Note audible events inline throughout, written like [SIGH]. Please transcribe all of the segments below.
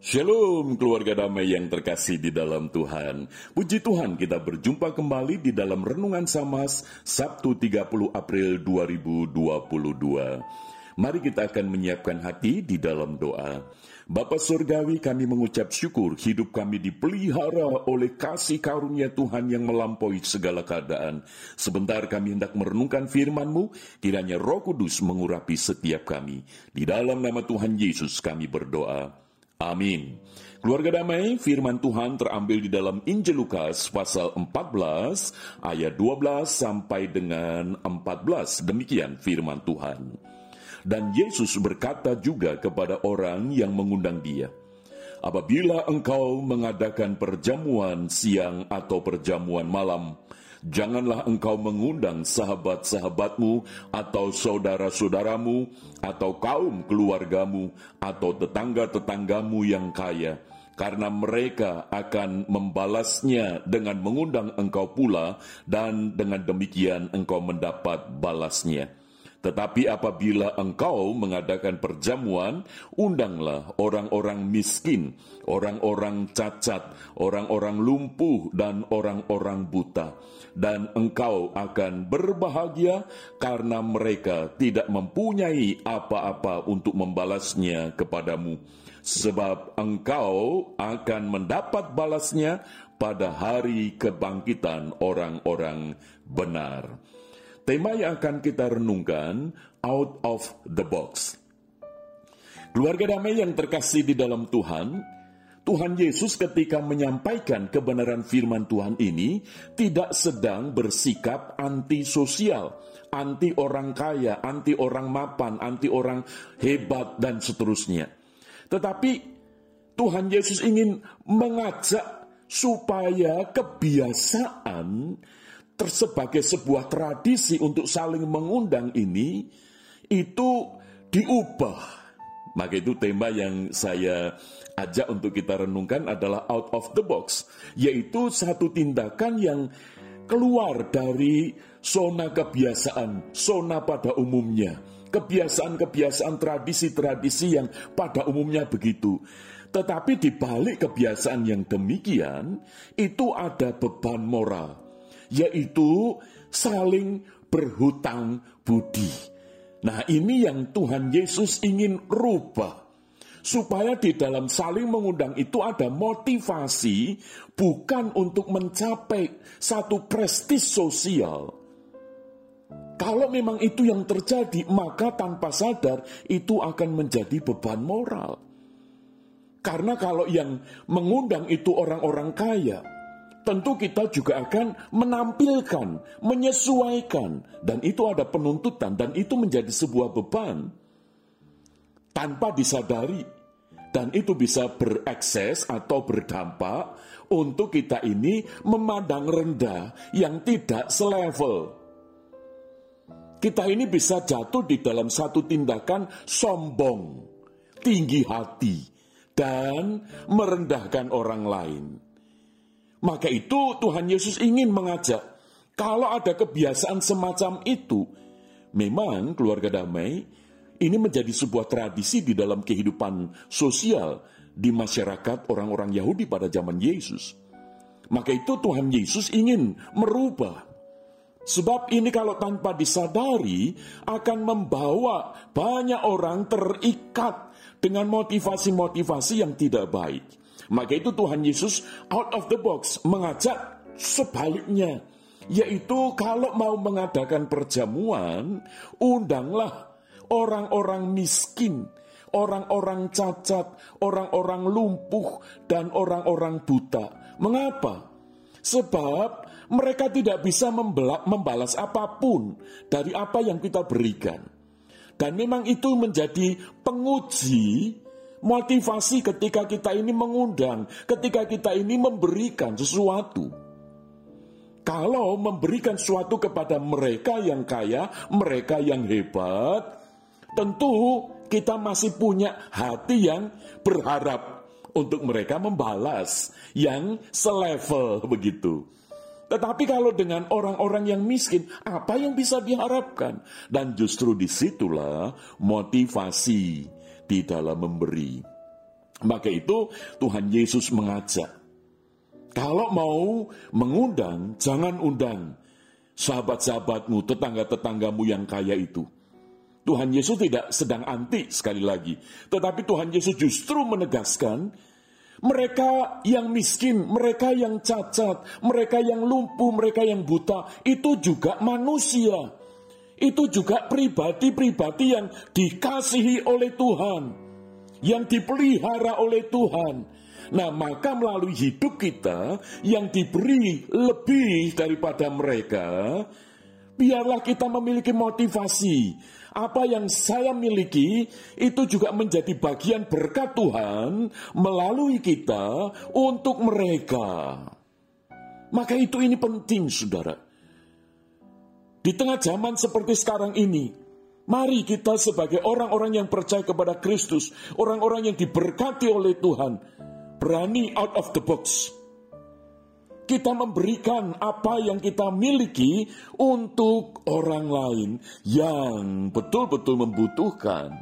Shalom keluarga damai yang terkasih di dalam Tuhan. Puji Tuhan kita berjumpa kembali di dalam Renungan Samas Sabtu 30 April 2022. Mari kita akan menyiapkan hati di dalam doa. Bapa Surgawi kami mengucap syukur hidup kami dipelihara oleh kasih karunia Tuhan yang melampaui segala keadaan. Sebentar kami hendak merenungkan firman-Mu, kiranya roh kudus mengurapi setiap kami. Di dalam nama Tuhan Yesus kami berdoa. Amin. Keluarga damai, firman Tuhan terambil di dalam Injil Lukas pasal 14 ayat 12 sampai dengan 14. Demikian firman Tuhan. Dan Yesus berkata juga kepada orang yang mengundang dia, Apabila engkau mengadakan perjamuan siang atau perjamuan malam, janganlah engkau mengundang sahabat-sahabatmu atau saudara-saudaramu atau kaum keluargamu atau tetangga-tetanggamu yang kaya karena mereka akan membalasnya dengan mengundang engkau pula dan dengan demikian engkau mendapat balasnya. Tetapi apabila engkau mengadakan perjamuan, undanglah orang-orang miskin, orang-orang cacat, orang-orang lumpuh, dan orang-orang buta. Dan engkau akan berbahagia karena mereka tidak mempunyai apa-apa untuk membalasnya kepadamu. Sebab engkau akan mendapat balasnya pada hari kebangkitan orang-orang benar. Tema yang akan kita renungkan out of the box. Keluarga damai yang terkasih di dalam Tuhan, Tuhan Yesus ketika menyampaikan kebenaran firman Tuhan ini tidak sedang bersikap antisosial, anti orang kaya, anti orang mapan, anti orang hebat dan seterusnya. Tetapi Tuhan Yesus ingin mengajak supaya kebiasaan sebagai sebuah tradisi untuk saling mengundang ini itu diubah. Maka itu tema yang saya ajak untuk kita renungkan adalah out of the box, yaitu satu tindakan yang keluar dari zona kebiasaan, zona pada umumnya, kebiasaan-kebiasaan tradisi-tradisi yang pada umumnya begitu. Tetapi di balik kebiasaan yang demikian, itu ada beban moral yaitu saling berhutang budi. Nah, ini yang Tuhan Yesus ingin rubah. Supaya di dalam saling mengundang itu ada motivasi bukan untuk mencapai satu prestis sosial. Kalau memang itu yang terjadi, maka tanpa sadar itu akan menjadi beban moral. Karena kalau yang mengundang itu orang-orang kaya, tentu kita juga akan menampilkan, menyesuaikan, dan itu ada penuntutan, dan itu menjadi sebuah beban tanpa disadari, dan itu bisa berekses atau berdampak untuk kita ini memandang rendah yang tidak selevel. Kita ini bisa jatuh di dalam satu tindakan sombong, tinggi hati, dan merendahkan orang lain. Maka itu Tuhan Yesus ingin mengajak, kalau ada kebiasaan semacam itu, memang keluarga damai ini menjadi sebuah tradisi di dalam kehidupan sosial di masyarakat orang-orang Yahudi pada zaman Yesus. Maka itu Tuhan Yesus ingin merubah. Sebab ini kalau tanpa disadari akan membawa banyak orang terikat dengan motivasi-motivasi yang tidak baik. Maka itu Tuhan Yesus out of the box mengajak sebaliknya. Yaitu kalau mau mengadakan perjamuan, undanglah orang-orang miskin, orang-orang cacat, orang-orang lumpuh, dan orang-orang buta. Mengapa? Sebab mereka tidak bisa membalas apa pun dari apa yang kita berikan. Dan memang itu menjadi penguji motivasi ketika kita ini mengundang, ketika kita ini memberikan sesuatu. Kalau memberikan sesuatu kepada mereka yang kaya, mereka yang hebat, tentu kita masih punya hati yang berharap untuk mereka membalas yang selevel [LAUGHS] begitu. Tetapi kalau dengan orang-orang yang miskin, apa yang bisa diharapkan? Dan justru di situlah motivasi di dalam memberi. Maka itu Tuhan Yesus mengajak. Kalau mau mengundang, jangan undang sahabat-sahabatmu, tetangga-tetanggamu yang kaya itu. Tuhan Yesus tidak sedang anti sekali lagi. Tetapi Tuhan Yesus justru menegaskan, mereka yang miskin, mereka yang cacat, mereka yang lumpuh, mereka yang buta, itu juga manusia. Itu juga pribadi-pribadi yang dikasihi oleh Tuhan yang dipelihara oleh Tuhan. Nah, maka melalui hidup kita yang diberi lebih daripada mereka, biarlah kita memiliki motivasi. Apa yang saya miliki itu juga menjadi bagian berkat Tuhan melalui kita untuk mereka. Maka itu ini penting, saudara. Di tengah zaman seperti sekarang ini, Mari kita sebagai orang-orang yang percaya kepada Kristus, orang-orang yang diberkati oleh Tuhan, berani out of the box. Kita memberikan apa yang kita miliki untuk orang lain yang betul-betul membutuhkan.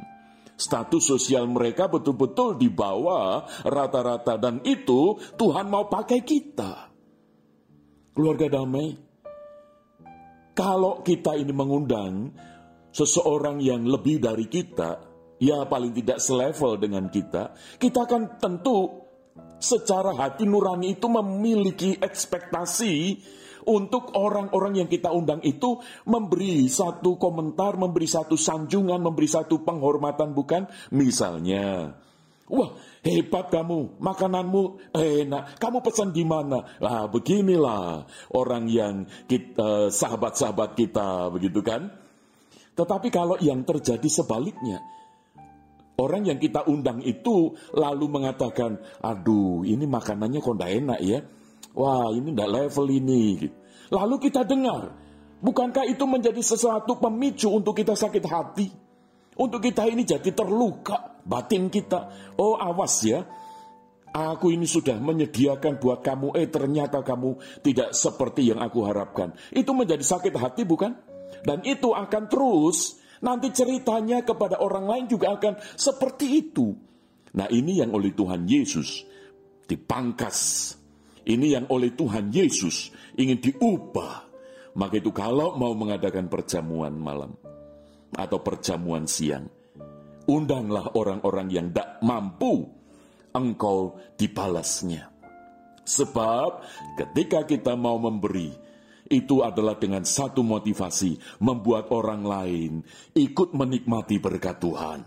Status sosial mereka betul-betul di bawah rata-rata dan itu Tuhan mau pakai kita. Keluarga damai, kalau kita ini mengundang seseorang yang lebih dari kita, ya paling tidak selevel dengan kita, kita akan tentu secara hati nurani itu memiliki ekspektasi untuk orang-orang yang kita undang itu memberi satu komentar, memberi satu sanjungan, memberi satu penghormatan, bukan? Misalnya, wah hebat kamu, makananmu enak, kamu pesan di mana? Lah beginilah orang yang kita, sahabat-sahabat kita, begitu kan? Tetapi kalau yang terjadi sebaliknya, orang yang kita undang itu lalu mengatakan, aduh ini makanannya kok tidak enak ya, wah ini tidak level ini. Lalu kita dengar, bukankah itu menjadi sesuatu pemicu untuk kita sakit hati? Untuk kita ini jadi terluka batin kita. Oh awas ya, Aku ini sudah menyediakan buat kamu, eh ternyata kamu tidak seperti yang aku harapkan. Itu menjadi sakit hati bukan? Dan itu akan terus, nanti ceritanya kepada orang lain juga akan seperti itu. Nah ini yang oleh Tuhan Yesus dipangkas. Ini yang oleh Tuhan Yesus ingin diubah. Maka itu kalau mau mengadakan perjamuan malam atau perjamuan siang, undanglah orang-orang yang tidak mampu engkau dibalasnya. Sebab ketika kita mau memberi, itu adalah dengan satu motivasi, membuat orang lain ikut menikmati berkat Tuhan.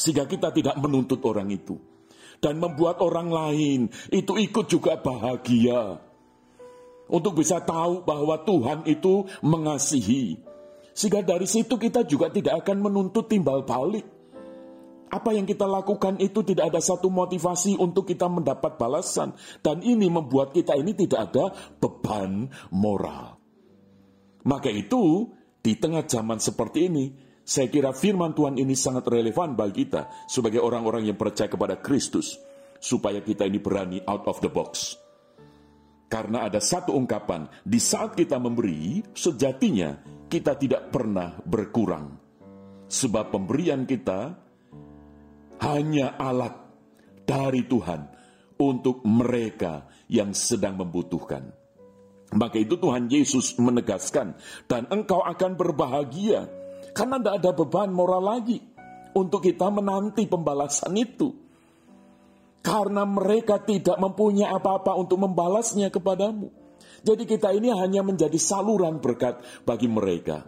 Sehingga kita tidak menuntut orang itu. Dan membuat orang lain itu ikut juga bahagia. Untuk bisa tahu bahwa Tuhan itu mengasihi. Sehingga dari situ kita juga tidak akan menuntut timbal balik apa yang kita lakukan itu tidak ada satu motivasi untuk kita mendapat balasan. Dan ini membuat kita ini tidak ada beban moral. Maka itu, di tengah zaman seperti ini, saya kira firman Tuhan ini sangat relevan bagi kita sebagai orang-orang yang percaya kepada Kristus. Supaya kita ini berani out of the box. Karena ada satu ungkapan, di saat kita memberi, sejatinya kita tidak pernah berkurang. Sebab pemberian kita hanya alat dari Tuhan untuk mereka yang sedang membutuhkan. Maka itu Tuhan Yesus menegaskan, dan engkau akan berbahagia, karena tidak ada beban moral lagi untuk kita menanti pembalasan itu. Karena mereka tidak mempunyai apa-apa untuk membalasnya kepadamu. Jadi kita ini hanya menjadi saluran berkat bagi mereka.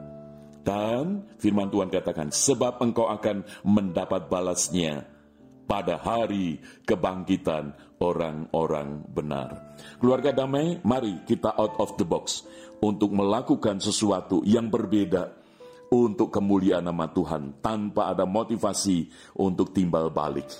Dan firman Tuhan katakan, sebab engkau akan mendapat balasnya pada hari kebangkitan orang-orang benar. Keluarga damai, mari kita out of the box untuk melakukan sesuatu yang berbeda untuk kemuliaan nama Tuhan tanpa ada motivasi untuk timbal balik.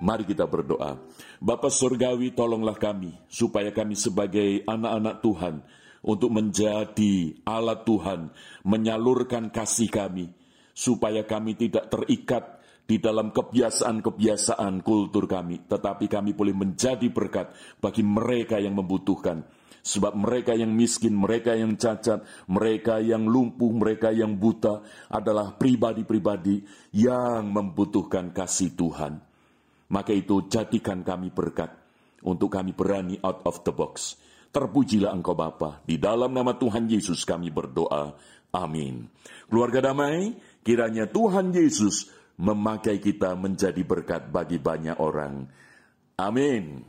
Mari kita berdoa. Bapa Surgawi tolonglah kami supaya kami sebagai anak-anak Tuhan untuk menjadi alat Tuhan, menyalurkan kasih kami, supaya kami tidak terikat di dalam kebiasaan-kebiasaan kultur kami, tetapi kami boleh menjadi berkat bagi mereka yang membutuhkan. Sebab mereka yang miskin, mereka yang cacat, mereka yang lumpuh, mereka yang buta adalah pribadi-pribadi yang membutuhkan kasih Tuhan. Maka itu jadikan kami berkat untuk kami berani out of the box. Terpujilah Engkau Bapa. Di dalam nama Tuhan Yesus kami berdoa. Amin. Keluarga damai, kiranya Tuhan Yesus memakai kita menjadi berkat bagi banyak orang. Amin.